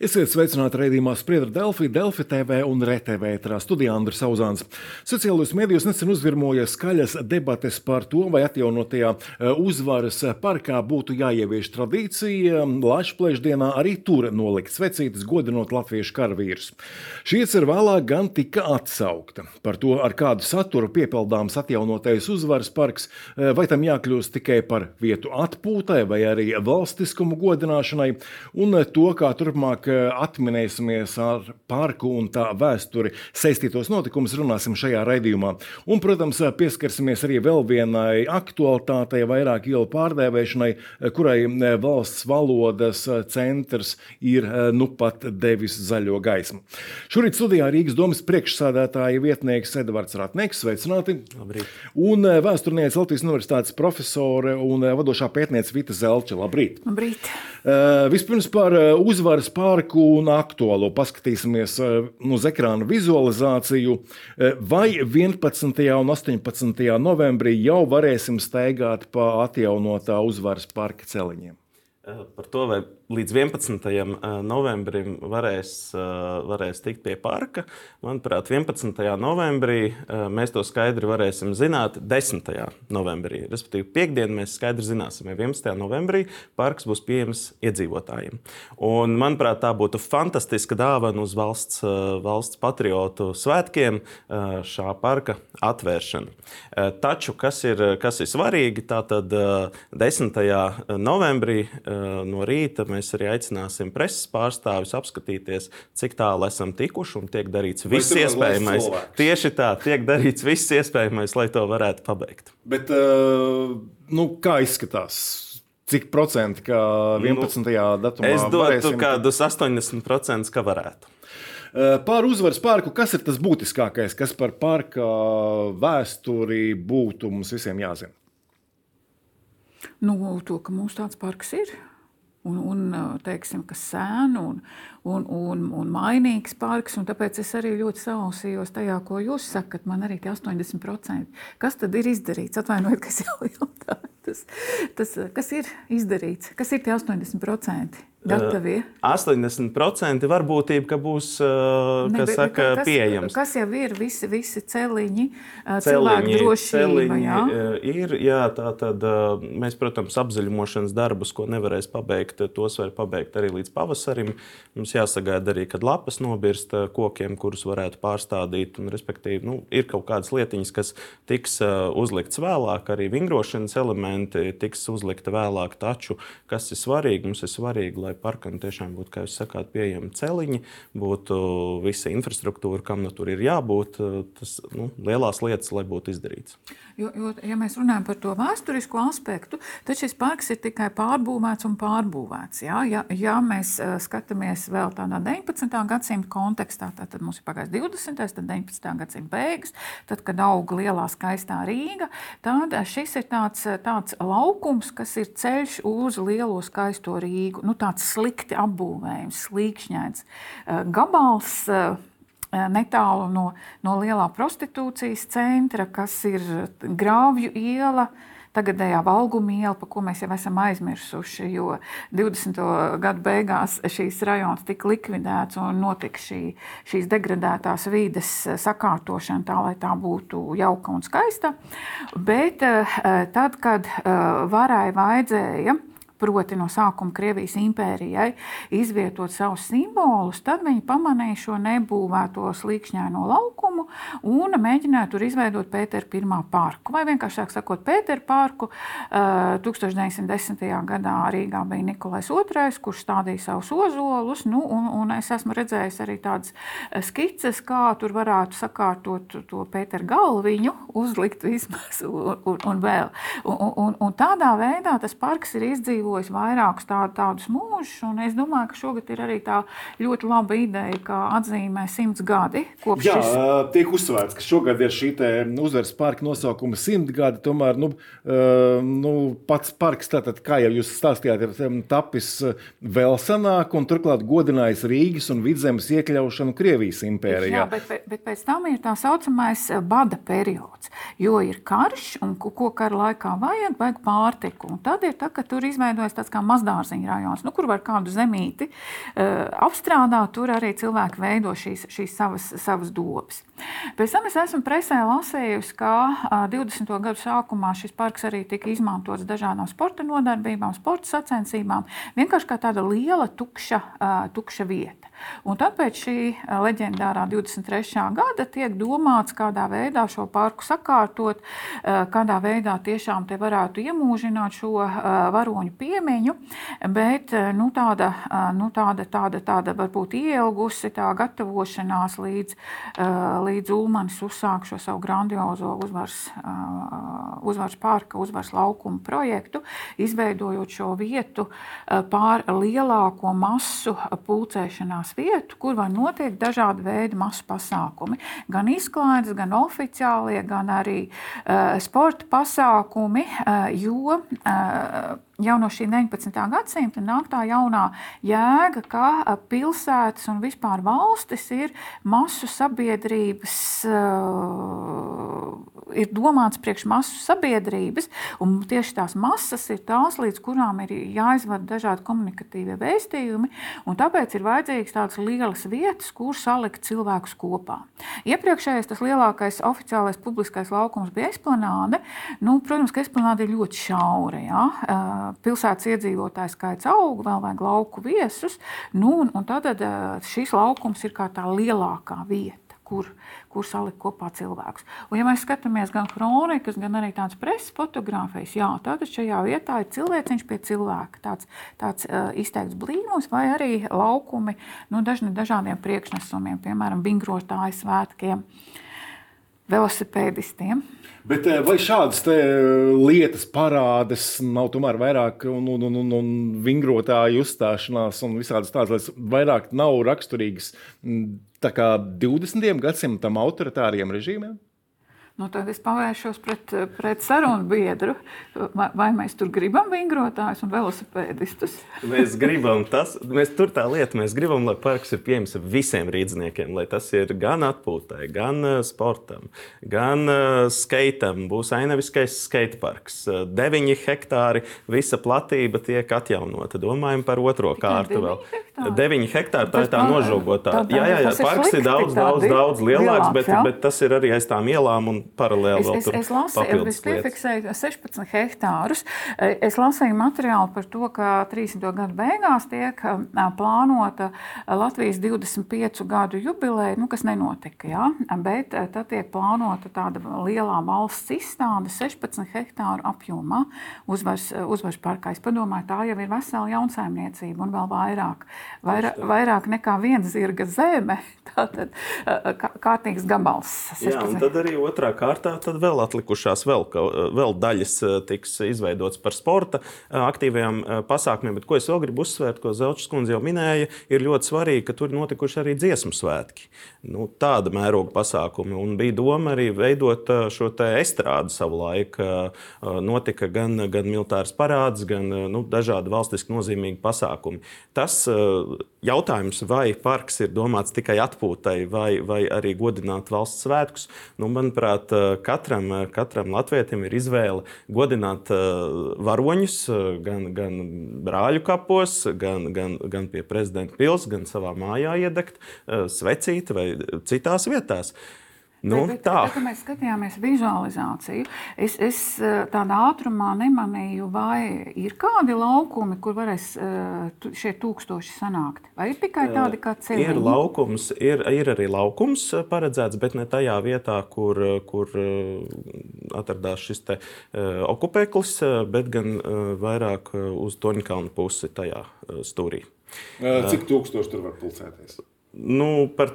Esiet sveicināti raidījumā Spriedra Delfi, Delfi TV un RTV ētrā studijā Andris Sauzāns. Sociālajos medijos nesen uzvirmoja skaļas debates par to, vai atjaunotajā e, uzvaras parkā būtu jāievieš tradīcija Lašplēšdienā arī tur nolikt svecītes godinot latviešu karavīrus. Šī iecer vēlāk gan tika atsaukta. Par to, ar kādu saturu piepildāms atjaunotais uzvaras parks, e, vai tam jākļūst tikai par vietu atpūtai vai arī valstiskumu godināšanai, un to, kā turpmāk atminēsimies ar parku un tā vēsturi saistītos notikumus, runāsim šajā raidījumā. Un, protams, pieskarsimies arī vēl vienai aktualitātei, vairāk ielu pārdēvēšanai, kurai valsts valodas centrs ir nu pat devis zaļo gaismu. Šorīt studijā Rīgas domas priekšsādātāja vietnieks Edvards Ratnieks, sveicināti! Labrīt. Un vēsturniece Latvijas Universitātes profesore un vadošā pētniece Vita Zelča. Labrīt! Labrīt. Uh, vispirms par uzvaras pār parku un aktuālo. Paskatīsimies eh, uz ekrāna vizualizāciju. Eh, vai 11. un 18. novembrī jau varēsim staigāt pa atjaunotā uzvaras parka celiņiem? Eh, par to, vai līdz 11. novembrim varēs, varēs tikt pie parka. Manuprāt, 11. novembrī mēs to skaidri varēsim zināt 10. novembrī. Respektīvi, piekdien mēs skaidri zināsim, vai 11. novembrī parks būs pieejams iedzīvotājiem. Un, manuprāt, tā būtu fantastiska dāvana uz valsts, valsts patriotu svētkiem šā parka atvēršana. Taču, kas ir, kas ir svarīgi, tātad 10. novembrī no rīta mēs mēs arī aicināsim preses pārstāvis apskatīties, cik tālu esam tikuši un tiek darīts viss iespējamais. Tieši tā, tiek darīts viss iespējamais, lai to varētu pabeigt. Bet, uh, nu, kā izskatās? Cik procenti, ka 11. Nu, datumā? Es dotu varēsim... kādus 80%, ka varētu. Uh, par uzvaras parku, kas ir tas būtiskākais, kas par parka vēsturi būtu mums visiem jāzina? Nu, to, ka mums tāds parks ir un, un teiksim, sēnu un, un, un, un mainīgs parks. Un tāpēc es arī ļoti sausījos tajā, ko jūs sakat. Man arī tie 80%. Kas tad ir izdarīts? Atvainojiet, ka es jau jautāju. Tas, tas, kas ir izdarīts? Kas ir tie 80%? Gatavie. 80% varbūtība, ka būs ne, bet, saka, kas, pieejams. Kas jau ir visi, visi celiņi, cilvēku drošība? Celiņi jā? Ir, jā, tā tad mēs, protams, apzaļumošanas darbus, ko nevarēs pabeigt, tos var pabeigt arī līdz pavasarim. Mums jāsagaida arī, kad lapas nobirst kokiem, kurus varētu pārstādīt. Un, respektīvi, nu, ir kaut kādas lietiņas, kas tiks uzlikts vēlāk, arī vingrošanas elementi tiks uzlikti vēlāk. Taču, kas ir svarīgi, mums ir svarīgi, lai parkam tiešām būtu, kā jūs sakāt, pieejami celiņi, būtu visa infrastruktūra, kam nu tur ir jābūt. Tas nu, lielās lietas, lai būtu izdarīts. Jo, jo, ja mēs runājam par to vēsturisko aspektu, tad šis parks ir tikai pārbūvēts un pārbūvēts. Ja, ja, ja mēs uh, skatāmies vēl tādā 19. gadsimta kontekstā, tad mums ir pagājis 20. un 19. gadsimta beigas, tad, kad auga lielā skaistā Rīga, tad šis ir tāds, tāds laukums, kas ir ceļš uz lielo skaisto Rīgu. Nu, tāds slikti apbūvējums, slīkšņains gabals. Eh, netālu no, no lielā prostitūcijas centra, kas ir Grāvju iela. Tagadējā valguma iela, par ko mēs jau esam aizmirsuši, jo 20. gadu beigās šīs rajonus tika likvidēts un notika šī, šīs degradētās vides sakārtošana tā, lai tā būtu jauka un skaista. Bet eh, tad, kad eh, varai vajadzēja proti no sākuma Krievijas impērijai, izvietot savus simbolus, tad viņi pamanīja šo nebūvēto slīkšņaino laukumu un mēģināja tur izveidot Pētera I parku. Vai vienkāršāk sakot, Pētera parku 1910. Eh, gadā Rīgā bija Nikolais II, kurš stādīja savus ozolus, nu, un, un es esmu redzējis arī tādas eh, skices, kā tur varētu sakārtot to Pētera galviņu, uzlikt vismaz un, un, un vēl. Un, un, un tādā veidā tas parks ir izdzīvojis izdzīvojis vairākus tā, tādus mūžus. Es domāju, ka šogad ir arī tā ļoti laba ideja, ka atzīmē simts gadi Jā, šis... tiek uzsvērts, ka šogad ir šī uzvaras parka nosaukuma simt gadi. Tomēr nu, nu, pats parks, tātad, kā jau jūs stāstījāt, ir tapis vēl senāk un turklāt godinājis Rīgas un Vidzemes iekļaušanu Krievijas impērijā. Jā, bet, bet pēc tam ir tā saucamais bada periods, jo ir karš un ko kara laikā vajag, vajag pārtiku. Un tad ir tā, ka tur izveido izveidojas tāds kā mazdārziņa rajons, nu, kur var kādu zemīti uh, apstrādāt. Tur arī cilvēki veido šīs, šīs savas, savas dobas. Pēc tam es esmu presē lasījusi, ka uh, 20. gadu sākumā šis parks arī tika izmantots dažādām sporta nodarbībām, sporta sacensībām. Vienkārši kā tāda liela tukša, uh, tukša vieta. Un tāpēc šī leģendārā 23. gada tiek domāts, kādā veidā šo parku sakārtot, kādā veidā tiešām te varētu iemūžināt šo varoņu piemiņu, bet nu, tāda, nu, tāda, tāda, tāda varbūt ielgusi tā gatavošanās līdz, līdz Ulmanis uzsāk šo savu grandiozo uzvaras, uzvaras parka, uzvaras laukumu projektu, izveidojot šo vietu pār lielāko masu pulcēšanās tās vietu, kur var notiek dažādi veidi masu pasākumi. Gan izklaides, gan oficiālie, gan arī uh, sporta pasākumi, uh, jo uh, jau no šī 19. gadsimta nāk tā jaunā jēga, ka pilsētas un vispār valstis ir masu sabiedrības, ir domāts priekš masu sabiedrības, un tieši tās masas ir tās, līdz kurām ir jāizvada dažādi komunikatīvie vēstījumi, un tāpēc ir vajadzīgs tādas lielas vietas, kur salikt cilvēkus kopā. Iepriekšējais tas lielākais oficiālais publiskais laukums bija esplanāde. Nu, protams, ka esplanāde ir ļoti šaura. Ja? Pilsētas iedzīvotāju skaits aug, vēl vajag lauku viesus. Nu, un, un tad šis laukums ir kā tā lielākā vieta. Kur, kur salikt kopā cilvēkus. Un, ja mēs skatāmies gan kronikas, gan arī tādas preses fotogrāfijas, jā, tad šajā vietā ir cilvēciņš pie cilvēka. Tāds, tāds uh, izteikts blīvums, vai arī laukumi nu, dažni, dažādiem priekšnesumiem, piemēram, vingrotāju svētkiem, velosipēdistiem. Bet eh, vai šādas eh, lietas parādas nav tomēr vairāk un, un, un, un, un vingrotāju uzstāšanās un visādas tādas lietas vairāk nav raksturīgas 20. gadsimtam autoritāriem režīmiem? Nu, tad es pavēršos pret, pret sarunu biedru. Vai, mēs tur gribam vingrotājus un velosipēdistus? mēs gribam tas, mēs tur tā lieta, mēs gribam, lai parks ir pieejams visiem rīzniekiem, lai tas ir gan atpūtai, gan uh, sportam, gan uh, skeitam. Būs ainaviskais skateparks. Uh, deviņi hektāri, visa platība tiek atjaunota. Domājam par otro Tikai kārtu vēl. Hektāri? Deviņi hektāri, tā ir tā nožogotā. Jā, jā, jā, parks ir daudz, daudz, daudz lielāks, bet, bet tas ir arī aiz tām ielām un paralēli vēl es, es, es lasīju, es piefiksēju 16 hektārus. Es lasīju materiālu par to, ka 30. gadu beigās tiek plānota Latvijas 25 gadu jubileja, nu, kas nenotika, jā, bet tad tiek plānota tāda lielā valsts izstāde 16 hektāru apjomā uzvars, uzvars parkā. Es padomāju, tā jau ir vesela jaunsaimniecība un vēl vairāk, vairāk, vairāk nekā viena zirga zeme. Tātad kārtīgs gabals. 16. Jā, un tad arī otrā kārtā vēl atlikušās vēl, vēl daļas tiks izveidotas par sporta aktīviem pasākumiem. Bet ko es vēl gribu uzsvērt, ko Zelčs kundze jau minēja, ir ļoti svarīgi, ka tur ir notikuši arī dziesmu svētki. Nu, tāda mēroga pasākumi. Un bija doma arī veidot šo estrādi savu laiku. Notika gan, gan militārs parāds, gan nu, dažādi valstiski nozīmīgi pasākumi. Tas jautājums, vai parks ir domāts tikai atpūtai, vai, vai arī godināt valsts svētkus, nu, manuprāt, katram, katram latvietim ir izvēle godināt varoņus gan, gan brāļu kapos, gan, gan, gan pie prezidenta pilsētas, gan savā mājā iedegt svecīti vai citās vietās. Nu, bet, bet, tā. Tad, kad mēs skatījāmies vizualizāciju, es, es eh, tādā ātrumā nemanīju, vai ir kādi laukumi, kur varēs eh, šie tūkstoši sanākt. Vai ir tikai eh, tādi kā ceļi? Ir laukums, ir, ir arī laukums paredzēts, bet ne tajā vietā, kur, kur atradās šis te okupēklis, bet gan vairāk uz Toņkalnu pusi tajā stūrī. Cik tūkstoši tur var pulcēties? Nu, par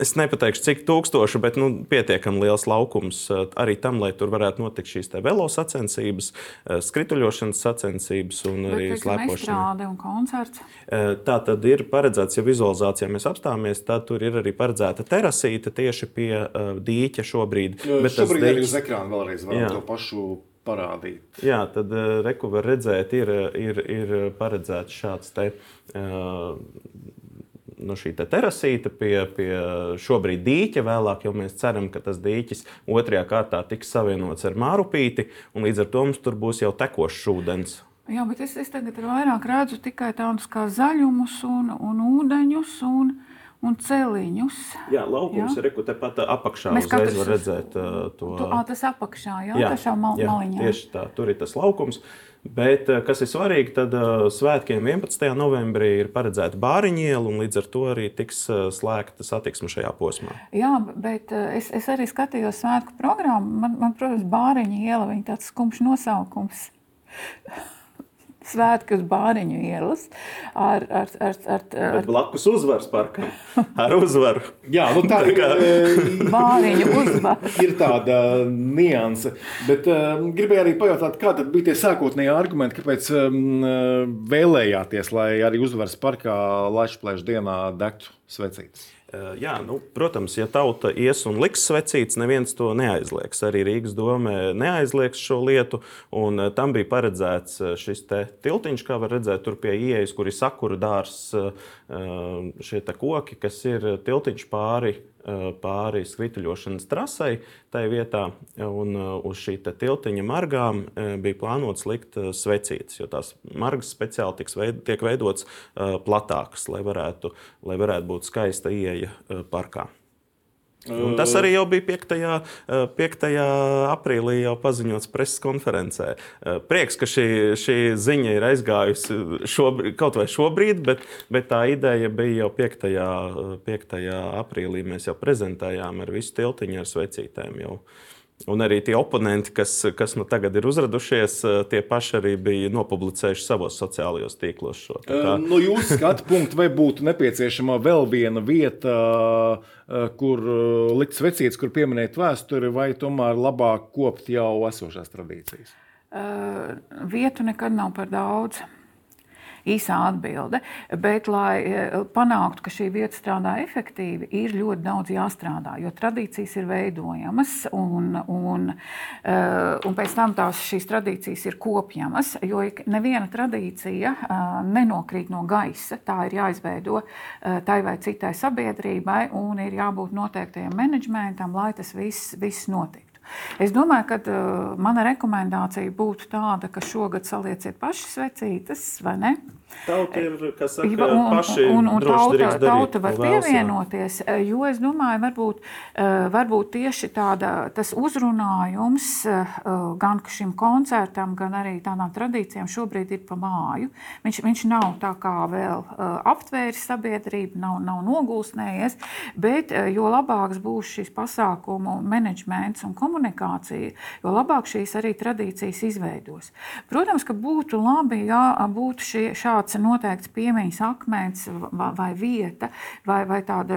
Es nepateikšu, cik tūkstoši, bet nu, pietiekami liels laukums eh, arī tam, lai tur varētu notikt šīs velo sacensības, eh, skrituļošanas sacensības un bet, arī slēpošana. Un koncerts. Eh, tā tad ir paredzēts, ja vizualizācijā mēs apstāmies, tad tur ir arī paredzēta terasīte tieši pie dīķa šobrīd. Jo, bet šobrīd dīķis... arī uz ekrāna vēlreiz varam jā. to pašu parādīt. Jā, tad uh, reku var redzēt, ir, ir, ir paredzēts šāds te. Uh, nu, šī te terasīte pie, pie šobrīd dīķa. Vēlāk jau mēs ceram, ka tas dīķis otrajā kārtā tiks savienots ar mārupīti, un līdz ar to mums tur būs jau tekošs ūdens. Jā, bet es, es tagad vairāk redzu tikai tādus kā zaļumus un, un ūdeņus. Un, un celiņus. Jā, laukums jā. ir reku tepat apakšā. Mēs uzreiz var redzēt uh, to. Tu, ā, tas apakšā, jā, jā, tā mal, jā maliņā. Tieši tā, tur ir tas laukums. Bet, kas ir svarīgi, tad uh, svētkiem 11. novembrī ir paredzēta bāriņu iela, un līdz ar to arī tiks uh, slēgta satiksme šajā posmā. Jā, bet uh, es, es arī skatījos svētku programmu. Man, man protams, bāriņu iela ir tāds skumjš nosaukums svētki uz Bāriņu ielas. Ar, ar, ar, ar, ar... Blakus uzvaras parkam. Ar uzvaru. Jā, nu tā ir. Bāriņu uzvara. ir tāda nianse. Bet uh, gribēju arī pajautāt, kāda bija tie sākotnēji argumenti, kāpēc um, vēlējāties, lai arī uzvaras parkā Latvijas dienā degtu svecītes? Jā, nu, protams, ja tauta ies un liks svecītas, neviens to neaizliegs. Arī Rīgas doma neaizliegs šo lietu. Tam bija paredzēts šis tiltiņš, kā var redzēt, tur pie ieejas, kur ir sakura dārzs, šie koki, kas ir tiltiņš pāri Eh, pāri skrituļošanas trasei, tai vietā, un eh, uz šī tiltiņa margām eh, bija plānots likt svecītes, jo tās margas speciāli veid, tiek veidotas platākas, lai varētu, lai varētu būt skaista ieeja parkā. Un tas arī jau bija 5. 5. aprīlī jau paziņots preses konferencē. Prieks, ka šī, šī ziņa ir aizgājusi šobrīd, kaut vai šobrīd, bet, bet tā ideja bija jau 5. 5. aprīlī. Mēs jau prezentējām ar visu tiltiņu ar svecītēm. Jau. Un arī tie oponenti, kas, kas nu tagad ir uzradušies, eh, tie paši arī bija nopublicējuši savos sociālajos tīklos. Šo, kā... no jūsu skatu punkta, vai būtu nepieciešama vēl viena vieta, eh, kur eh, likt svecītes, kur pieminēt vēsturi, vai tomēr labāk kopt jau esošās tradīcijas? Uh, vietu nekad nav par daudz īsā atbilde. Bet, lai eh, panāktu, ka šī vieta strādā efektīvi, ir ļoti daudz jāstrādā, jo tradīcijas ir veidojamas un, un, eh, un pēc tam tās šīs tradīcijas ir kopjamas. Jo neviena tradīcija eh, nenokrīt no gaisa. Tā ir jāizveido tai vai citai sabiedrībai un ir jābūt noteiktajam menedžmentam, lai tas viss, viss notiktu. Es domāju, ka uh, mana rekomendācija būtu tāda, ka šogad salieciet paši svecītes, vai ne? Tauta ir, kas saka, un, paši un, un tauta, tauta var pievienoties, eh, jo es domāju, varbūt, eh, varbūt tieši tāda, tas uzrunājums gan šim koncertam, gan arī tādām tradīcijām šobrīd ir pa māju. Viņš, viņš nav tā kā vēl aptvēris sabiedrību, nav, nav nogulsnējies, bet jo labāks būs šis pasākumu menedžments un komunikācija, komunikācija, jo labāk šīs arī tradīcijas izveidos. Protams, ka būtu labi, ja būtu šie, šāds noteikts piemiņas akmens vai, vai vieta, vai, vai tāda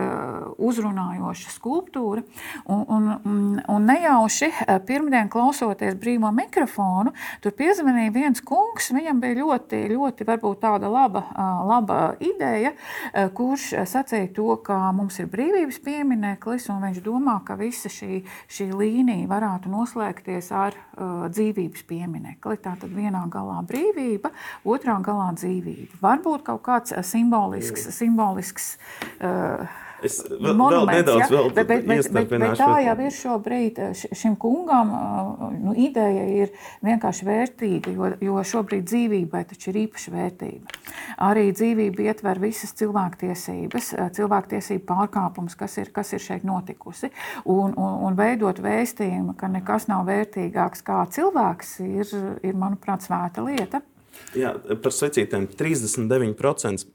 uzrunājoša skulptūra. Un, un, un nejauši eh, pirmdien klausoties brīvo mikrofonu, tur piezvanīja viens kungs, viņam bija ļoti, ļoti varbūt tāda laba, eh, laba ideja, eh, kurš sacīja to, ka mums ir brīvības piemineklis, un viņš domā, ka visa šī, šī līnija varētu noslēgties ar uh, dzīvības pieminekli. Tātad vienā galā brīvība, otrā galā dzīvība. Varbūt kaut kāds uh, simbolisks, simbolisks uh, Es vēl, vēl nedaudz ja? bet, bet, bet, bet, bet tā jau ir šobrīd. Eh, šim kungam eh, nu, ideja ir vienkārši vērtīga, jo, jo šobrīd dzīvībai taču ir īpaša vērtība. Arī dzīvība ietver visas cilvēktiesības, eh, cilvēktiesību pārkāpumus, kas ir, kas ir šeit notikusi. Un, un, un veidot vēstījumu, ka nekas nav vērtīgāks kā cilvēks, ir, ir manuprāt, svēta lieta. Jā, par secītēm 39%,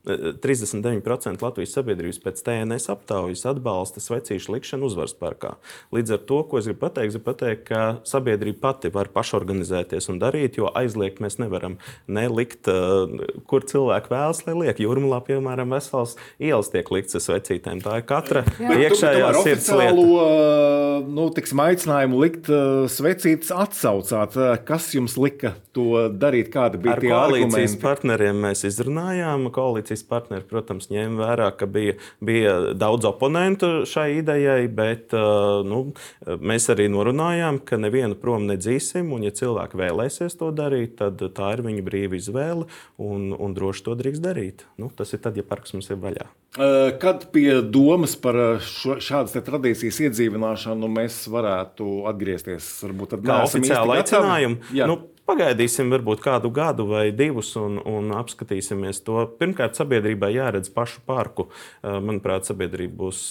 39% eh, Latvijas sabiedrības pēc TNS aptaujas atbalsta svecīšu likšanu uzvaras parkā. Līdz ar to, ko es gribu pateikt, gribu pateikt, ka sabiedrība pati var pašorganizēties un darīt, jo aizliegt mēs nevaram nelikt, eh, kur cilvēki vēlas, lai liek. Jūrmalā, piemēram, vesels ielas tiek likts ar svecītēm. Tā ir katra Jā. iekšējā sirds lieta. Eh, nu, tiksim, aicinājumu likt svecītes atsaucāt. Kas jums lika to darīt? Kāda bija tie koalīcijas argumenti. partneriem mēs izrunājām. Koalīcijas partneri, protams, ņēma vērā, ka bija, bija daudz oponentu šai idejai, bet uh, nu, mēs arī norunājām, ka nevienu prom nedzīsim. Un, ja cilvēki vēlēsies to darīt, tad tā ir viņa brīva izvēle un, un droši to drīkst darīt. Nu, tas ir tad, ja parks mums ir vaļā. Uh, kad pie domas par šo, šādas tradīcijas iedzīvināšanu mēs varētu atgriezties? Varbūt tādu oficiālu aicinājumu. Nu, pagaidīsim varbūt kādu gadu vai divus un, un apskatīsimies to. Pirmkārt, sabiedrībai jāredz pašu parku. Manuprāt, sabiedrība būs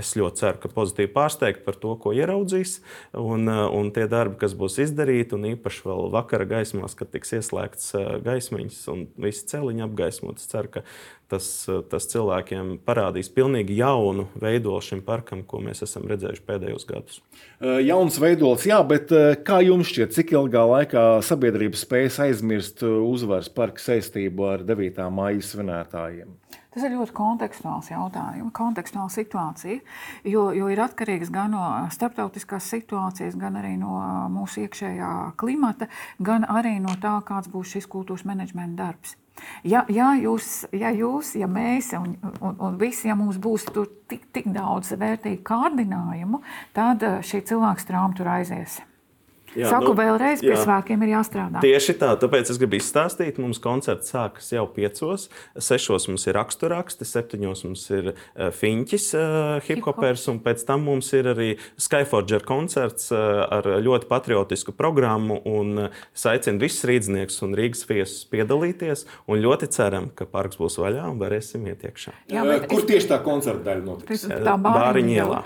Es ļoti ceru, ka pozitīvi pārsteigti par to, ko ieraudzīs, un, uh, un tie darbi, kas būs izdarīti, un īpaši vēl vakara gaismās, kad tiks ieslēgts uh, gaismiņas un visi celiņi apgaismot. Es ceru, ka tas, uh, tas cilvēkiem parādīs pilnīgi jaunu veidolu šim parkam, ko mēs esam redzējuši pēdējos gados. Jauns veidols, jā, bet kā jums šķiet, cik ilgā laikā sabiedrība spēs aizmirst uzvaras parka saistību ar 9. maija svinētājiem? Tas ir ļoti kontekstuāls jautājums, kontekstuāla situācija, jo, jo ir atkarīgs gan no starptautiskās situācijas, gan arī no mūsu iekšējā klimata, gan arī no tā, kāds būs šis kultūras menedžmenta darbs. Ja, ja, jūs, ja jūs, ja mēs un, un, un visi, ja mums būs tik, tik daudz vērtīgu kārdinājumu, tad šī cilvēka strāma tur aizies. Jā, Saku nu, vēlreiz, pie jā. svētkiem ir jāstrādā. Tieši tā, tāpēc es gribu izstāstīt. Mums koncerts sākas jau piecos, sešos mums ir raksturraksti, septiņos mums ir uh, fiņķis, uh, hiphopers, un pēc tam mums ir arī Skyforger koncerts uh, ar ļoti patriotisku programmu. Un, uh, es aicinu visus rīznieks un Rīgas viesus piedalīties, un ļoti ceram, ka parks būs vaļā un varēsim iet iekšā. Jā, Kur tieši tā koncerta daļa notiks? Tā Bāriņa ielā.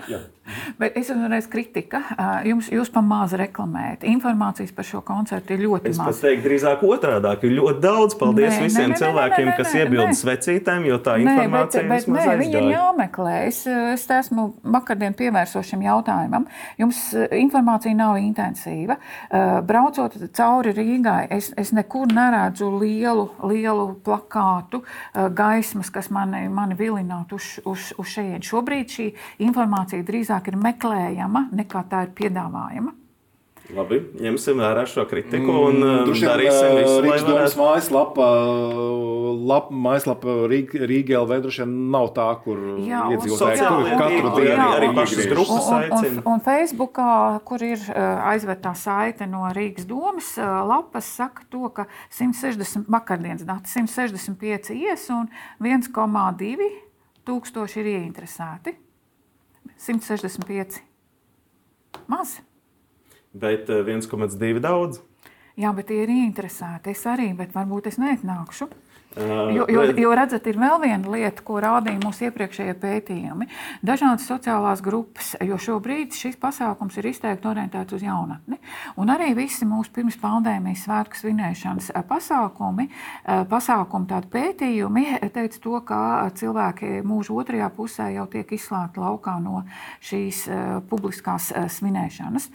Bet es uzreiz kritika. Jums, jūs pa maz reklamējat. Informācijas par šo koncertu ir ļoti es maz. Es pat teiktu, drīzāk otrādi. Ir ļoti daudz. Paldies nē, visiem nē, nē, cilvēkiem, nē, nē, kas iebilda svecītēm, jo tā informācija nē, bet, bet, nē, viņi ir jāmeklē. Es, es esmu vakardien pievērsošam jautājumam. Jums informācija nav intensīva. Braucot cauri Rīgai, es, es nekur neredzu lielu, lielu plakātu, gaismas, kas mani, mani vilinātu uz, uz, uz šejienu. Šobrīd šī informācija drīzāk vairāk ir meklējama nekā tā ir piedāvājama. Labi, ņemsim vērā šo kritiku un mm, um, darīsim uh, visu, Rīgas domas mājaslapa, lap, mājaslapa Rīga, Rīga LV droši vien nav tā, kur iedzīvotāji katru dienu arī, arī pašas grupas aicina. Un, un, un Facebookā, kur ir uh, aizvērtā saite no Rīgas domas, uh, lapas saka to, ka 160, vakardienas dati 165 ies un 1,2 tūkstoši ir ieinteresēti. 165. Maz. Bet 1,2 eh, daudz. Jā, bet tie ir ieinteresēti. Es arī, bet varbūt es neatnākšu. Jo, jo, jo redzat, ir vēl viena lieta, ko rādīja mūsu iepriekšējie pētījumi. Dažādas sociālās grupas, jo šobrīd šis pasākums ir izteikti orientēts uz jaunatni. Un arī visi mūsu pirms pandēmijas svētku svinēšanas pasākumi, pasākumi tādi pētījumi teica to, ka cilvēki mūža otrajā pusē jau tiek izslēgti laukā no šīs publiskās svinēšanas.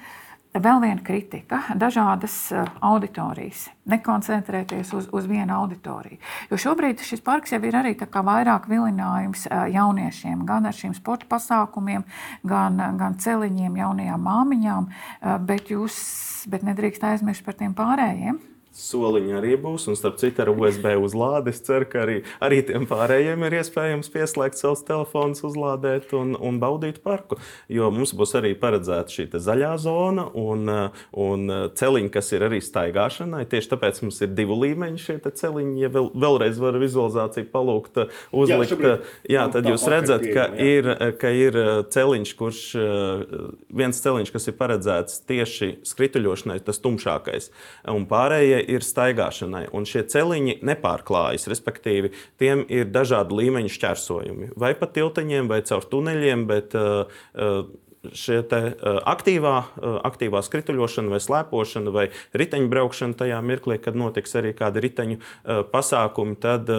Vēl viena kritika - dažādas eh, auditorijas. Nekoncentrēties uz, uz vienu auditoriju. Jo šobrīd šis parks jau ir arī vairāk vilinājums eh, jauniešiem, gan ar šiem sporta pasākumiem, gan, gan celiņiem, jaunajām māmiņām, eh, bet, jūs, bet nedrīkst aizmirst par tiem pārējiem soliņi arī būs. Un, starp citu, ar USB uzlādi es ceru, ka arī, arī tiem pārējiem ir iespējams pieslēgt savus telefonus, uzlādēt un, un baudīt parku. Jo mums būs arī paredzēta šī zaļā zona un, un celiņi, kas ir arī staigāšanai. Tieši tāpēc mums ir divu līmeņu šie celiņi. Ja vēl, vēlreiz var vizualizāciju palūgt, uzlikt, jā, šobrīd, jā tad jūs redzat, ka ir, ka ir celiņš, kurš viens celiņš, kas ir paredzēts tieši skrituļošanai, tas tumšākais. Un pārējie ir staigāšanai, un šie celiņi nepārklājas. Respektīvi, tiem ir dažādi līmeņi šķērsojumi, vai pa tilteņiem, vai caur tuneļiem. Bet, uh, uh, šie aktīvā, aktīvā skrituļošana, vai slēpošana, vai riteņbraukšana tajā mirklī, kad notiks arī kādi riteņu pasākumi, tad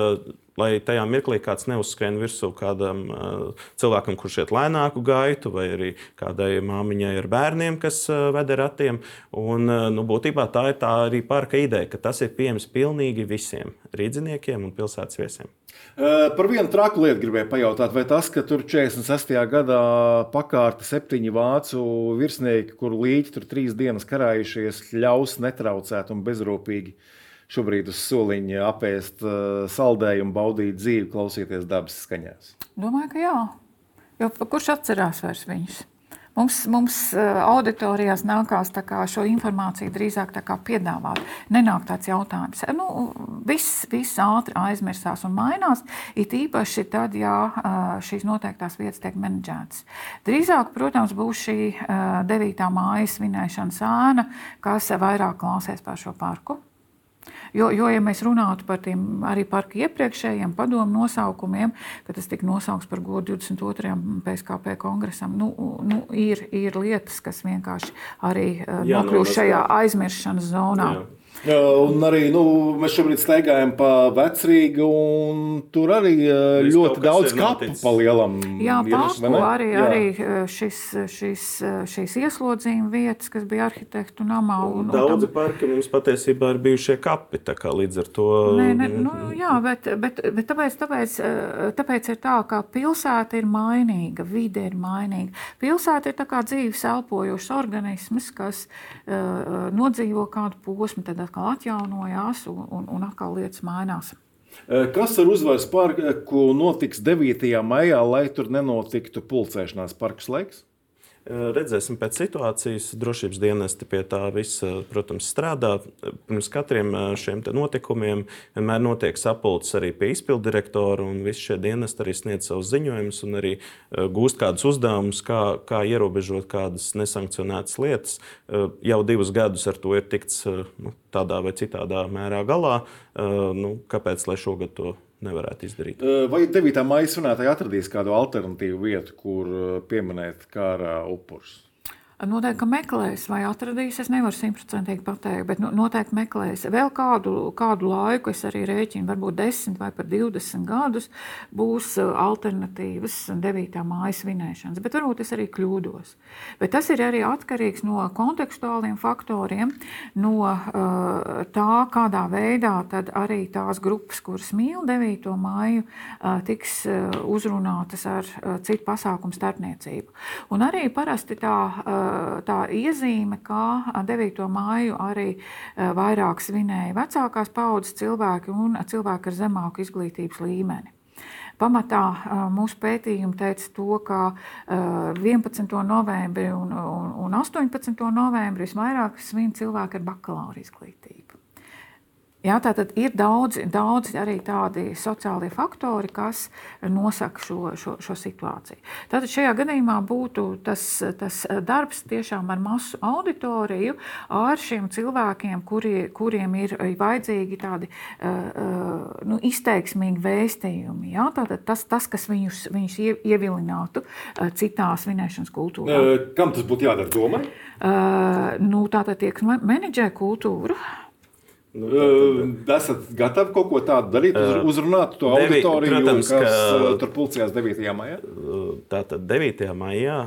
lai tajā mirklī kāds neuzskrien virsū kādam uh, cilvēkam, kurš iet lēnāku gaitu, vai arī kādai māmiņai ar bērniem, kas uh, ved ar ratiem. Un, uh, nu, būtībā tā ir tā arī parka ideja, ka tas ir pieejams pilnīgi visiem rīdziniekiem un pilsētas viesiem. Par vienu traku lietu gribēju pajautāt, vai tas, ka tur 46. gadā pakārta septiņi vācu virsnieki, kuru līķi tur trīs dienas karājušies, ļaus netraucēt un bezrūpīgi uh, šobrīd uz soliņa apēst uh, saldējumu, baudīt dzīvi, klausīties dabas skaņās? Domāju, ka jā. Jo kurš atcerās vairs viņus? Mums, mums auditorijās nākās šo informāciju drīzāk piedāvāt. Nenāk tāds jautājums. Nu, viss, viss ātri aizmirsās un mainās. It īpaši tad, ja šīs noteiktās vietas tiek menedžētas. Drīzāk, protams, būs šī 9. māja svinēšanas ēna, kas vairāk klausēs par šo parku. Jo, jo, ja mēs runātu par tiem arī parku iepriekšējiem padomu nosaukumiem, kad tas tika nosaukts par godu 22. PSKP kongresam, nu, nu, ir, ir lietas, kas vienkārši arī uh, nokļūst šajā aizmirstības zonā. Jā. Un arī nu, mēs šobrīd staigājam pa vecrīgu, un tur arī Viss ļoti daudz kapu pa lielam. Jā, paku arī, Jā. arī šis, šis, šīs ieslodzījuma vietas, kas bija arhitektu namā. Un, un Daudzi tam... parki mums patiesībā ir bijušie kapi, tā kā līdz ar to. Nē, ne, nu, jā, bet, bet, bet tāpēc, tāpēc, tāpēc ir tā, ka pilsēta ir mainīga, vide ir mainīga. Pilsēta ir tā kā dzīves elpojošs organisms, kas uh, nodzīvo kādu posmu, tad atkal atjaunojās un, un, un atkal lietas mainās. Kas ar uzvaras parku notiks 9. maijā, lai tur nenotiktu pulcēšanās parks laiks? Redzēsim pēc situācijas. Drošības dienesti pie tā visa, protams, strādā. Pirms katriem šiem notikumiem vienmēr notiek sapulces arī pie izpildu direktora, un visi šie dienesti arī sniedz savus ziņojumus un arī gūst kādus uzdevumus, kā, kā ierobežot kādas nesankcionētas lietas. Jau divus gadus ar to ir tikts nu, tādā vai citādā mērā galā. Nu, kāpēc lai šogad to nevarētu izdarīt. Vai 9. maija svinētāji atradīs kādu alternatīvu vietu, kur pieminēt kara upurus? Noteikti, ka meklēs vai atradīs. Es nevaru simtprocentīgi pateikt, bet noteikti meklēs. Vēl kādu, kādu laiku, es arī rēķinu, varbūt 10 vai pat 20 gadus, būs uh, alternatīvas 9. mājas svinēšanas. Bet varbūt es arī kļūdos. Bet tas ir arī atkarīgs no kontekstuāliem faktoriem, no uh, tā, kādā veidā arī tās grupas, kuras mīl 9. māju, uh, tiks uzrunātas ar citu pasākumu starpniecību. Un arī parasti tā tā iezīme, ka 9. māju arī vairāk svinēja vecākās paudzes cilvēki un cilvēki ar zemāku izglītības līmeni. Pamatā mūsu pētījumi teica to, ka 11. novembrī un, un, un 18. novembrī visvairāk svin cilvēki ar bakalaura izglītību. Jā, tātad ir daudz, daudz arī tādi sociālie faktori, kas nosaka šo, šo, šo situāciju. Tātad šajā gadījumā būtu tas, tas darbs tiešām ar masu auditoriju, ar šiem cilvēkiem, kuri, kuriem ir vajadzīgi tādi uh, nu, izteiksmīgi vēstījumi. Jā, tātad tas, tas, kas viņus, viņus ievilinātu uh, citā svinēšanas kultūrā. Kam tas būtu jādara domai? Nu, tātad tiek menedžē kultūru. Nu, tad, esat gatavi kaut ko tādu darīt, uzrunāt to devi, auditoriju, protams, kas ka, tur pulcējās 9. maijā? Tātad 9. maijā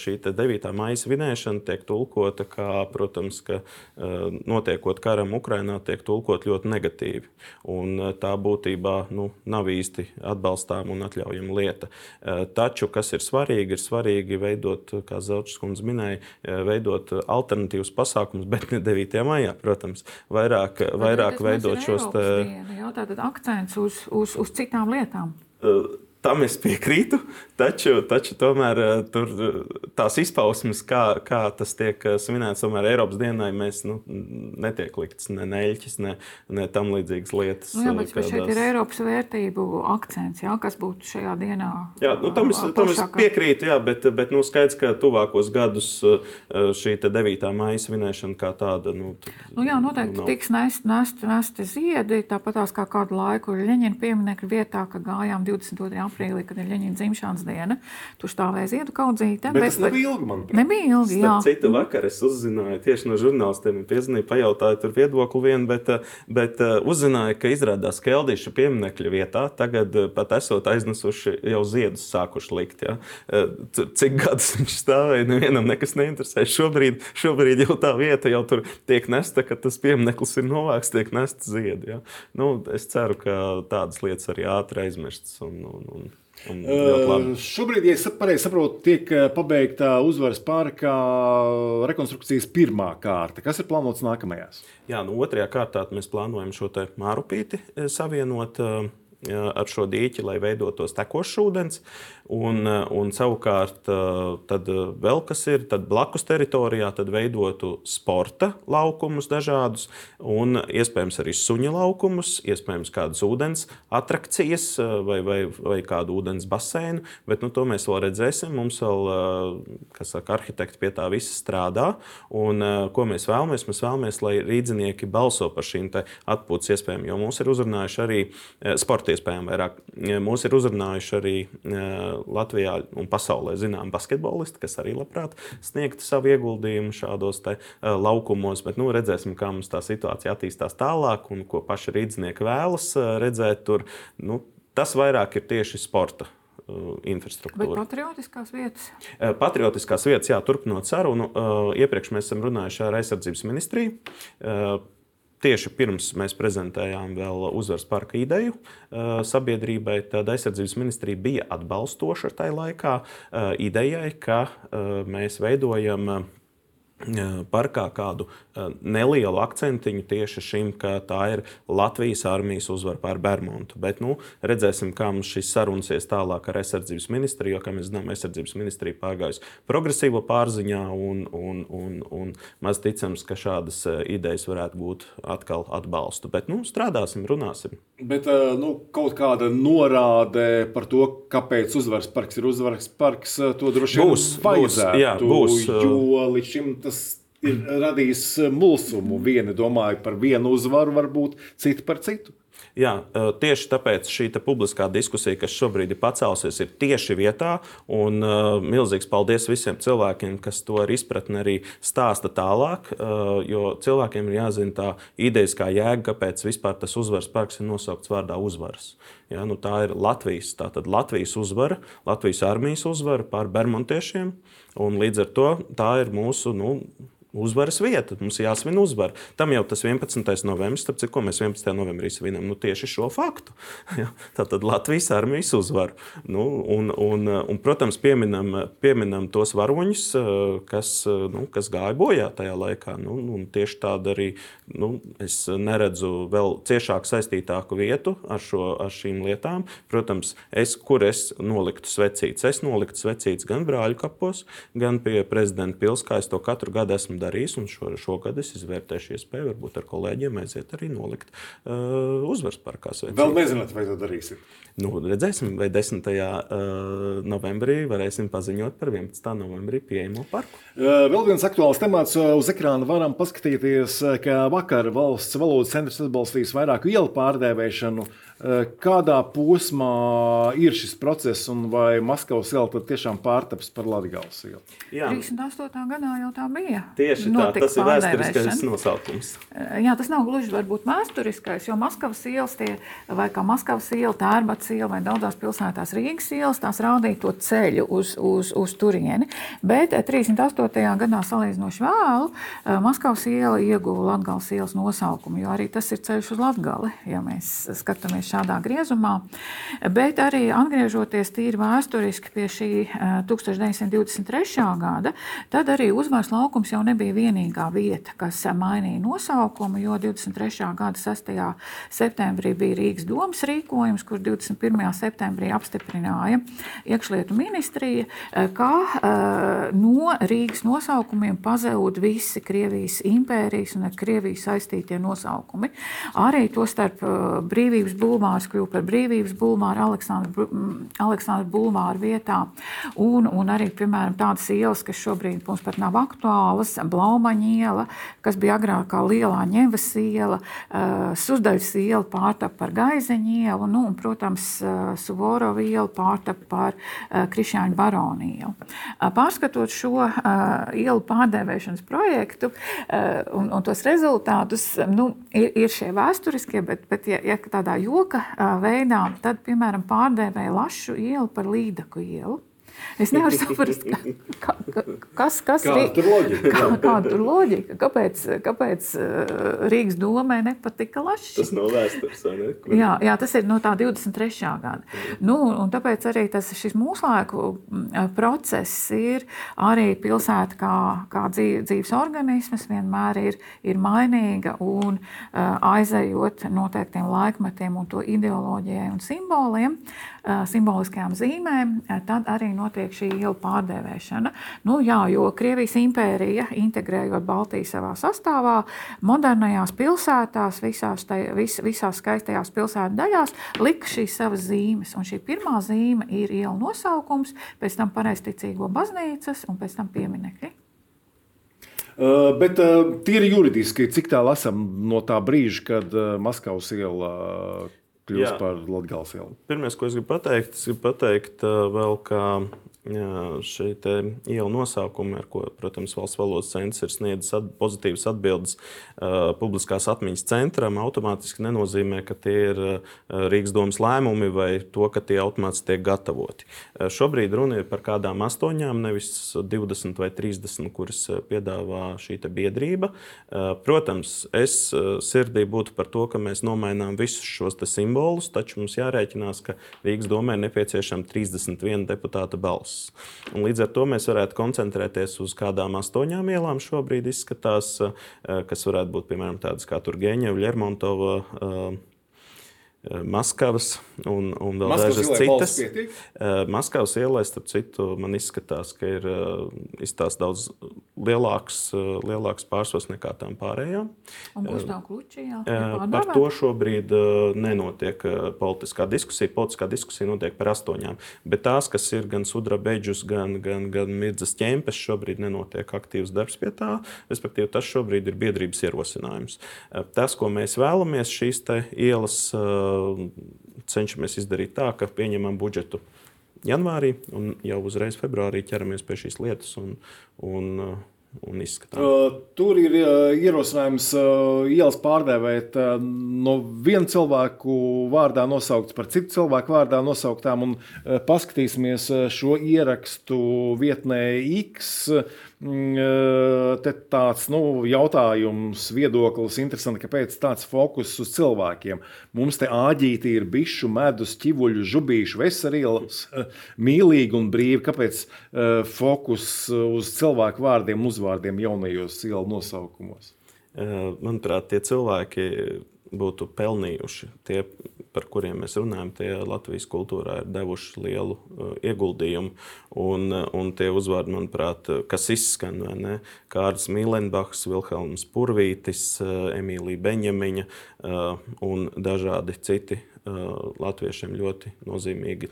šī 9. maija svinēšana tiek tulkota kā, protams, ka notiekot karam Ukrainā, tiek tulkot ļoti negatīvi. Un tā būtībā nu, nav īsti atbalstām un atļaujama lieta. Taču, kas ir svarīgi, ir svarīgi veidot, kā Zelčs kundze minēja, veidot alternatīvus pasākumus, bet ne 9. maijā, protams, vairāk vairāk veidot šos te... Jā, tātad akcents uz, uz, uz citām lietām. Uh, Tam es piekrītu, taču, taču tomēr eh, tur eh, tās izpausmes, kā, kā tas tiek eh, svinēts, tomēr Eiropas dienai mēs nu, netiek likts ne neļķis, ne, ne tam līdzīgas lietas. Nu, jā, bet kādās... šeit ir Eiropas vērtību akcents, jā, kas būtu šajā dienā. Jā, nu, tam, es, tam es piekrītu, jā, bet, bet nu, skaidrs, ka tuvākos gadus šī 9. maija svinēšana kā tāda. Nu, nu, jā, noteikti nav. tiks nest, nest, nest ziedi, tāpatās kā kādu laiku Ļeņina pieminekļa vietā, ka gājām 22. aprīlī aprīlī, kad ir Ļeņķina dzimšanas diena. Tur stāvēja ziedu kaudzīte. Bet, bet tas nebija ilgi, manuprāt. Nebija ilgi, jā. Citu vakar es uzzināju tieši no žurnālistiem, piezvanīju, pajautāju tur viedokli vienu, bet, bet uzzināju, ka izrādās Keldīša pieminekļa vietā tagad uh, pat esot aiznesuši jau ziedus sākuši likt. Ja? Uh, cik gadus viņš stāvēja, nevienam nekas neinteresē. Šobrīd, šobrīd jau tā vieta jau tur tiek nesta, ka tas piemineklis ir novāks, tiek nesta ziedi. Ja? Nu, es ceru, ka tādas lietas arī ātri aizmirstas un, un, un Uh, šobrīd, ja es pareizi saprotu, tiek pabeigta uzvaras pārkā rekonstrukcijas pirmā kārta. Kas ir plānots nākamajās? Jā, nu, otrajā kārtā mēs plānojam šo mārupīti savienot. Uh, ar šo dīķi, lai veidotos tekošs ūdens. Un, un savukārt, tad vēl kas ir, tad blakus teritorijā tad veidotu sporta laukumus dažādus, un iespējams arī suņu laukumus, iespējams kādas ūdens atrakcijas vai, vai, vai kādu ūdens baseinu. Bet nu, to mēs vēl redzēsim. Mums vēl, kas saka, arhitekti pie tā visa strādā. Un, ko mēs vēlamies? Mēs vēlamies, lai rīznieki balso par šīm atpūtas iespējām, jo mūs ir uzrunājuši arī sporta iespējām vairāk. Mūs ir uzrunājuši arī Latvijā un pasaulē zinām basketbolisti, kas arī labprāt sniegtu savu ieguldījumu šādos te, laukumos. Bet nu, redzēsim, kā mums tā situācija attīstās tālāk un ko paši rīznieki vēlas redzēt tur. Nu, tas vairāk ir tieši sporta infrastruktūra. Bet patriotiskās vietas? Patriotiskās vietas, jā, turpinot sarunu. Iepriekš mēs esam runājuši ar aizsardzības ministriju. Tieši pirms mēs prezentējām vēl uzvaras parka ideju sabiedrībai, tad aizsardzības ministrija bija atbalstoša tajā laikā idejai, ka mēs veidojam parkā kādu nelielu akcentiņu tieši šim, ka tā ir Latvijas armijas uzvara pār Bermudu. Bet nu, redzēsim, kā mums šis sarunsies tālāk ar aizsardzības ministriju, jo, kā mēs zinām, aizsardzības ministrija pārgājusi progresīvo pārziņā un, un, un, un maz ticams, ka šādas idejas varētu būt atkal atbalstu. Bet nu, strādāsim, runāsim. Bet nu, kaut kāda norāde par to, kāpēc uzvaras parks ir uzvaras parks, to droši vien būs. Vajadzētu, būs, jā, būs. Jo līdz šim tas ir radījis mulsumu. Vieni domāja par vienu uzvaru, varbūt citi par citu. Jā, tieši tāpēc šī publiskā diskusija, kas šobrīd ir pacēlusies, ir tieši vietā. Un milzīgs paldies visiem cilvēkiem, kas to ar izpratni arī stāsta tālāk. Jo cilvēkiem ir jāzina tā idejas, kā jēga, kāpēc vispār tas uzvaras parks ir nosaukts vārdā uzvaras. Ja, nu, tā ir Latvijas, Latvijas uzvara, Latvijas armijas uzvara pār bermontiešiem. Līdz ar to tā ir mūsu nu, uzvaras vieta. Mums jāsvin uzvara. Tam jau tas 11. novembris, starp citu, mēs 11. novembrī svinam, nu, tieši šo faktu. Ja? Tātad Latvijas armijas uzvaru. Nu, un, un, un, protams, pieminam, pieminam tos varoņus, kas, nu, kas gāja bojā tajā laikā. Nu, tieši tādu arī nu, es neredzu vēl ciešāk saistītāku vietu ar, šo, ar šīm lietām. Protams, es, kur es noliktu svecītes, es noliktu svecītes gan brāļu kapos, gan pie prezidenta pilsētā. Es to katru gadu esmu darījis. Un šo, šogad es izvērtēšu iespēju, varbūt ar kolēģiem aiziet arī nolikt uh, uzvaras parkā. Vēl nezināt, vai to darīsim. Nu, redzēsim, vai 10. Uh, novembrī varēsim paziņot par 11. novembrī pieejamo parku. Uh, vēl viens aktuāls temats uh, uz ekrāna varam paskatīties, uh, ka vakar valsts valodas centrs atbalstīs vairāku ielu pārdēvēšanu. Kādā posmā ir šis process, un vai Maskavas iela tiešām pārtaps par Latvijas ielu? Jā, 38. gadā jau tā bija. Tieši tā, tas ir vēsturiskais nosaukums. Jā, tas nav gluži varbūt vēsturiskais, jo Maskavas ielas, tie, vai kā Maskavas iela, Tērbats iela vai daudzās pilsētās Rīgas ielas, tās rādīja to ceļu uz, uz, uz turieni. Bet 38. gadā salīdzinoši vēlu Maskavas iela ieguva Latgales ielas nosaukumu, jo arī tas ir ceļš uz Latgali, ja mēs skatāmies šādā griezumā. Bet arī atgriežoties tīri vēsturiski pie šī 1923. Eh, gada, tad arī uzvaras laukums jau nebija vienīgā vieta, kas mainīja nosaukumu, jo 23. gada 6. septembrī bija Rīgas domas rīkojums, kur 21. septembrī apstiprināja iekšlietu ministrija, eh, ka eh, no Rīgas nosaukumiem pazūd visi Krievijas impērijas un ar Krieviju saistītie nosaukumi. Arī to starp brīvības būvniecību bulvārs kļuva par brīvības bulvāru Aleksandra, Aleksandra bulvāra vietā. Un, un arī, piemēram, tādas ielas, kas šobrīd mums pat nav aktuālas, Blaumaņa iela, kas bija agrāk kā lielā ņevas iela, uh, Suzdaļas iela pārtapa par Gaizeņa ielu, nu, un, protams, uh, Suvorova iela pārtapa par uh, Krišāņu baronu ielu. Uh, pārskatot šo uh, ielu pārdēvēšanas projektu uh, un, un tos rezultātus, nu, ir, ir šie vēsturiskie, bet, bet ja, ja tādā joga joka veidā, tad, piemēram, pārdēvēja Lašu ielu par Līdaku ielu. Es nevaru saprast, ka, ka, kas, kas Kāda tur loģika? Kā, kāda tur loģika? Kāpēc, kāpēc uh, Rīgas domē nepatika Lašs? Tas nav vēstures, vai ne? Kur... Jā, jā, tas ir no tā 23. gada. Nu, un tāpēc arī tas, šis mūslaiku mm, process ir arī pilsēta kā, kā dzīves organisms, vienmēr ir, ir mainīga un uh, aizejot noteiktiem laikmetiem un to ideoloģijai un simboliem. Uh, simboliskajām zīmēm, tad arī notiek šī iela pārdēvēšana. Nu, jā, jo Krievijas impērija, integrējot Baltiju savā sastāvā, modernajās pilsētās, visās, tai, vis, visās skaistajās pilsētu daļās, lika šīs savas zīmes. Un šī pirmā zīme ir iela nosaukums, pēc tam pareizticīgo baznīcas un pēc tam pieminekļi. Uh, bet uh, tīri juridiski, cik tālu esam no tā brīža, kad uh, Maskavas iela kļūst Jā. par Latvijas ielu. Pirmais, ko es gribu pateikt, es gribu pateikt vēl, ka šī iela nosaukuma, ar ko, protams, valsts valodas centrs ir sniedzis at, pozitīvas atbildes uh, publiskās atmiņas centram, automātiski nenozīmē, ka tie ir uh, Rīgas domas lēmumi vai to, ka tie automātiski tiek gatavoti. Uh, šobrīd runa ir par kādām astoņām, nevis 20 vai 30, kuras piedāvā šī biedrība. Uh, protams, es uh, sirdī būtu par to, ka mēs nomainām visus šos simbolus, taču mums jārēķinās, ka Rīgas domē ir nepieciešama 31 deputāta balss balss. Un līdz ar to mēs varētu koncentrēties uz kādām astoņām ielām šobrīd izskatās, eh, kas varētu būt piemēram tādas kā Turgeņeva, Lermontova. Eh, Maskavas un, un vēl dažas citas. Eh, Maskavas ielai, starp citu, man izskatās, ka ir eh, izstāsts daudz lielāks, lielāks pārsvars nekā tām pārējām. Kluči, jā, par to šobrīd nenotiek politiskā diskusija. Politiskā diskusija notiek par astoņām. Bet tās, kas ir gan Sudra Beidžus, gan, gan, gan Mirdzas ķempes, šobrīd nenotiek aktīvs darbs pie tā. Respektīvi, tas šobrīd ir biedrības ierosinājums. Tas, ko mēs vēlamies, šīs ielas cenšamies izdarīt tā, ka pieņemam budžetu janvārī un jau uzreiz februārī ķeramies pie šīs lietas un, un, un izskatām. Tur ir ierosinājums ielas pārdēvēt uh, no viena cilvēku vārdā nosauktas par citu cilvēku vārdā nosauktām, paskatīsimies šo ierakstu vietnē X. Mm, te tāds nu, jautājums, viedoklis, interesanti, kāpēc tāds fokus uz cilvēkiem. Mums te āģīti ir bišu, medus, ķivuļu, žubīšu, veselības, mīlīgi un brīvi. Kāpēc fokus uz cilvēku vārdiem, uzvārdiem jaunajos ielu nosaukumos? Manuprāt, tie cilvēki būtu pelnījuši. Tie, par kuriem mēs runājam, tie Latvijas kultūrā ir devuši lielu uh, ieguldījumu. Un, uh, un tie uzvārdi, manuprāt, uh, kas izskan, ne? Kārlis Mīlenbachs, Vilhelms Purvītis, Emīlija Beņemiņa un dažādi citi latviešiem ļoti nozīmīgi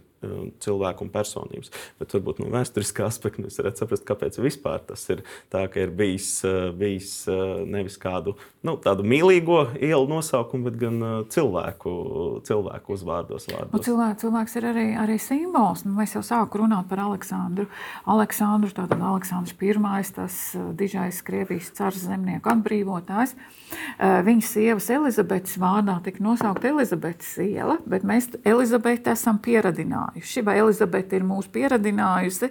cilvēku un personības. Bet varbūt no vēsturiskā aspekta mēs varētu saprast, kāpēc tas ir tā, ka ir bijis, uh, bijis uh, nevis kādu nu, tādu mīlīgo ielu nosaukumu, bet gan uh, cilvēku, cilvēku uzvārdos. Nu, cilvēks, cilvēks ir arī, arī simbols. Nu, mēs jau sākām runāt par Aleksandru. Aleksandru tātad Aleksandrs I, tas dižais Krievijas cars zemnieku atbrīvotājs. Viņa sievas Elizabetes vārdā tika nosaukta Elizabetes iela, bet mēs Elizabeti esam pieradinājuši pieradinājuši, vai Elizabete ir mūs pieradinājusi.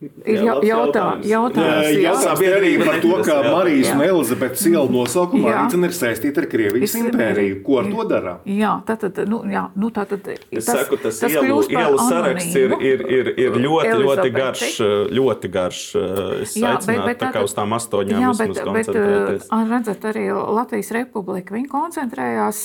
Ir jā, jautā, jautājums, jā. Jautājums par to, ka Marijas un Elizabetes iela nosaukuma arī ir saistīta ar Krievijas impēriju. Ko ar to darām? Jā, tātad, nu, jā, nu, tātad es tas, saku, tas, tas ielu, ielu saraksts ir, ir, ir, ir ļoti, ļoti garš, ļoti garš. Es jā, bet, bet, tā kā uz tām astoņām jā, bet, bet, redzat, arī Latvijas republika, viņi koncentrējās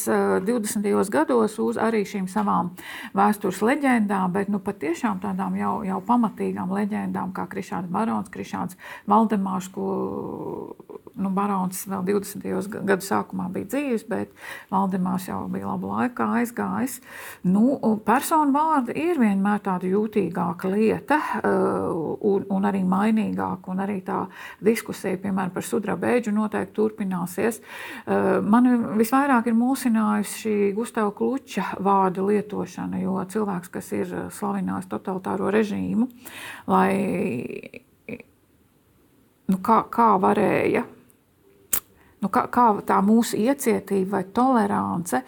20. gados uz arī šīm savām vēstures leģendām, bet, nu, patiešām tādām jau, jau pamatīgām leģendām tādām kā Krišāns Barons, Krišāns Valdemārs, ko nu, Barons vēl 20. gadu sākumā bija dzīves, bet Valdemārs jau bija labu laikā aizgājis. Nu, personu vārdi ir vienmēr tāda jūtīgāka lieta uh, un, un arī mainīgāka, un arī tā diskusija, piemēram, par sudraba bēģu noteikti turpināsies. Uh, man visvairāk ir mulsinājusi šī Gustava Kluča vārda lietošana, jo cilvēks, kas ir slavinājis totalitāro režīmu, lai nu, kā, kā varēja Nu, kā, kā tā mūsu iecietība vai tolerance,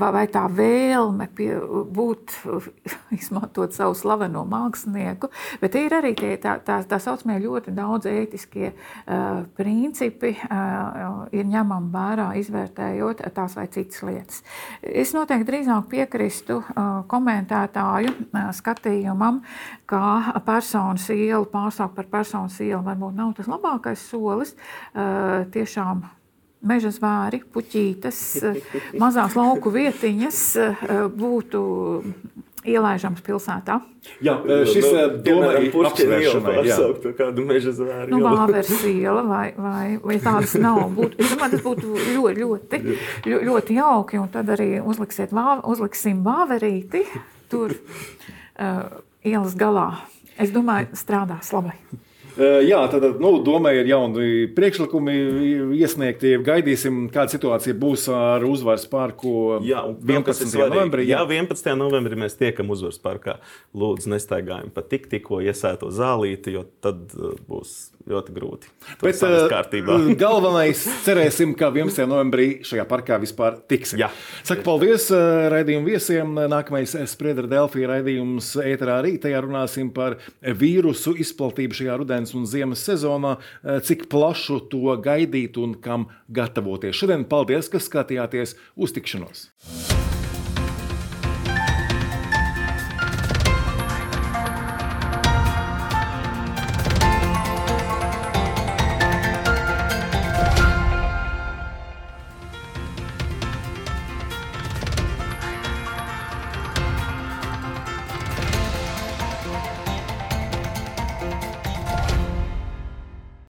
vai, vai tā vēlme pie, būt, izmantot savu slaveno mākslinieku, bet ir arī tie tā, tā, tā saucamie ļoti daudz ētiskie uh, principi, uh, ir ņemami vērā, izvērtējot tās vai citas lietas. Es noteikti drīzāk piekristu uh, komentētāju uh, skatījumam, ka personas ielu pārsaukt par personas ielu varbūt nav tas labākais solis. Uh, tiešām meža zvēri, puķītes, mazās lauku vietiņas eh, būtu ielaižams pilsētā. Jā, šis doma ir apsvēršanai. Pārsaukt kādu meža zvēru. Nu, Vāveres iela vai, vai, vai tādas nav. Būtu, es domāju, tas būtu ļoti, ļoti, ļoti, jauki, un tad arī uzliksiet, vā, uzliksim vāverīti tur uh, ielas galā. Es domāju, strādās labi. Jā, tad nu, domāju, ir jauni priekšlikumi iesniegti. Gaidīsim, kāda situācija būs ar uzvaras parku jā, 11. novembrī. Jā. jā, 11. novembrī mēs tiekam uzvaras parkā. Lūdzu, nestaigājam pa tik tikko iesēto zālīti, jo tad būs ļoti grūti. Bet kārtībā. galvenais cerēsim, ka 11. novembrī šajā parkā vispār tiks. Jā. Saka paldies raidījumu viesiem. Nākamais Spriedra Delfija raidījums ēterā rītajā runāsim par vīrusu izplatību šajā rudens un ziemas sezonā, eh, cik plašu to gaidīt un kam gatavoties. Šodien paldies, ka skatījāties uz tikšanos!